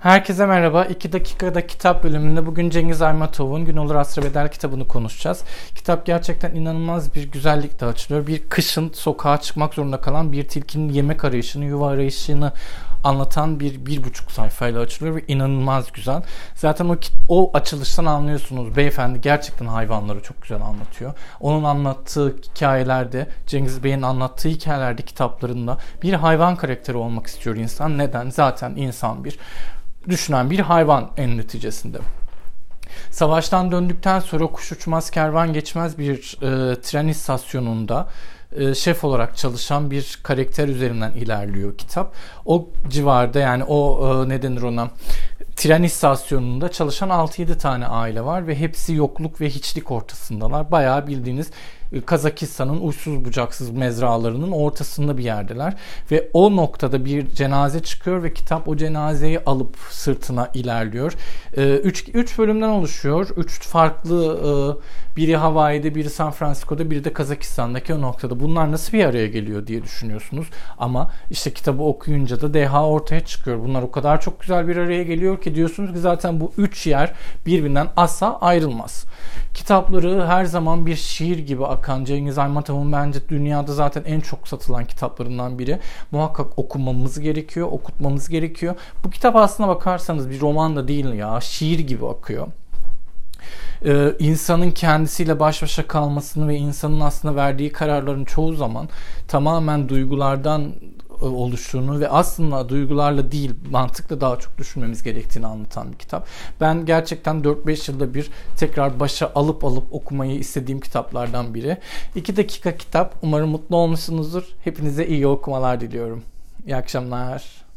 Herkese merhaba. 2 dakikada kitap bölümünde bugün Cengiz Aymatov'un Gün Olur Asra Bedel kitabını konuşacağız. Kitap gerçekten inanılmaz bir güzellikle açılıyor. Bir kışın sokağa çıkmak zorunda kalan bir tilkinin yemek arayışını, yuva arayışını anlatan bir bir buçuk sayfayla açılıyor ve inanılmaz güzel. Zaten o o açılıştan anlıyorsunuz beyefendi gerçekten hayvanları çok güzel anlatıyor. Onun anlattığı hikayelerde Cengiz Bey'in anlattığı hikayelerde kitaplarında bir hayvan karakteri olmak istiyor insan. Neden? Zaten insan bir düşünen bir hayvan en neticesinde. Savaştan döndükten sonra kuş uçmaz kervan geçmez bir e, tren istasyonunda e, şef olarak çalışan bir karakter üzerinden ilerliyor kitap. O civarda yani o e, ne denir ona tren istasyonunda çalışan 6-7 tane aile var ve hepsi yokluk ve hiçlik ortasındalar. Bayağı bildiğiniz Kazakistan'ın uçsuz bucaksız mezralarının ortasında bir yerdeler. Ve o noktada bir cenaze çıkıyor ve kitap o cenazeyi alıp sırtına ilerliyor. 3 ee, bölümden oluşuyor. 3 farklı e, biri Hawaii'de, biri San Francisco'da, biri de Kazakistan'daki o noktada. Bunlar nasıl bir araya geliyor diye düşünüyorsunuz. Ama işte kitabı okuyunca da deha ortaya çıkıyor. Bunlar o kadar çok güzel bir araya geliyor ki diyorsunuz ki zaten bu üç yer birbirinden asla ayrılmaz. Kitapları her zaman bir şiir gibi akan Cengiz Aymatov'un bence dünyada zaten en çok satılan kitaplarından biri. Muhakkak okumamız gerekiyor, okutmamız gerekiyor. Bu kitap aslına bakarsanız bir roman da değil ya, şiir gibi akıyor ee, insanın kendisiyle baş başa kalmasını ve insanın aslında verdiği kararların çoğu zaman tamamen duygulardan e, oluştuğunu ve aslında duygularla değil mantıkla daha çok düşünmemiz gerektiğini anlatan bir kitap. Ben gerçekten 4-5 yılda bir tekrar başa alıp alıp okumayı istediğim kitaplardan biri. 2 dakika kitap. Umarım mutlu olmuşsunuzdur. Hepinize iyi okumalar diliyorum. İyi akşamlar.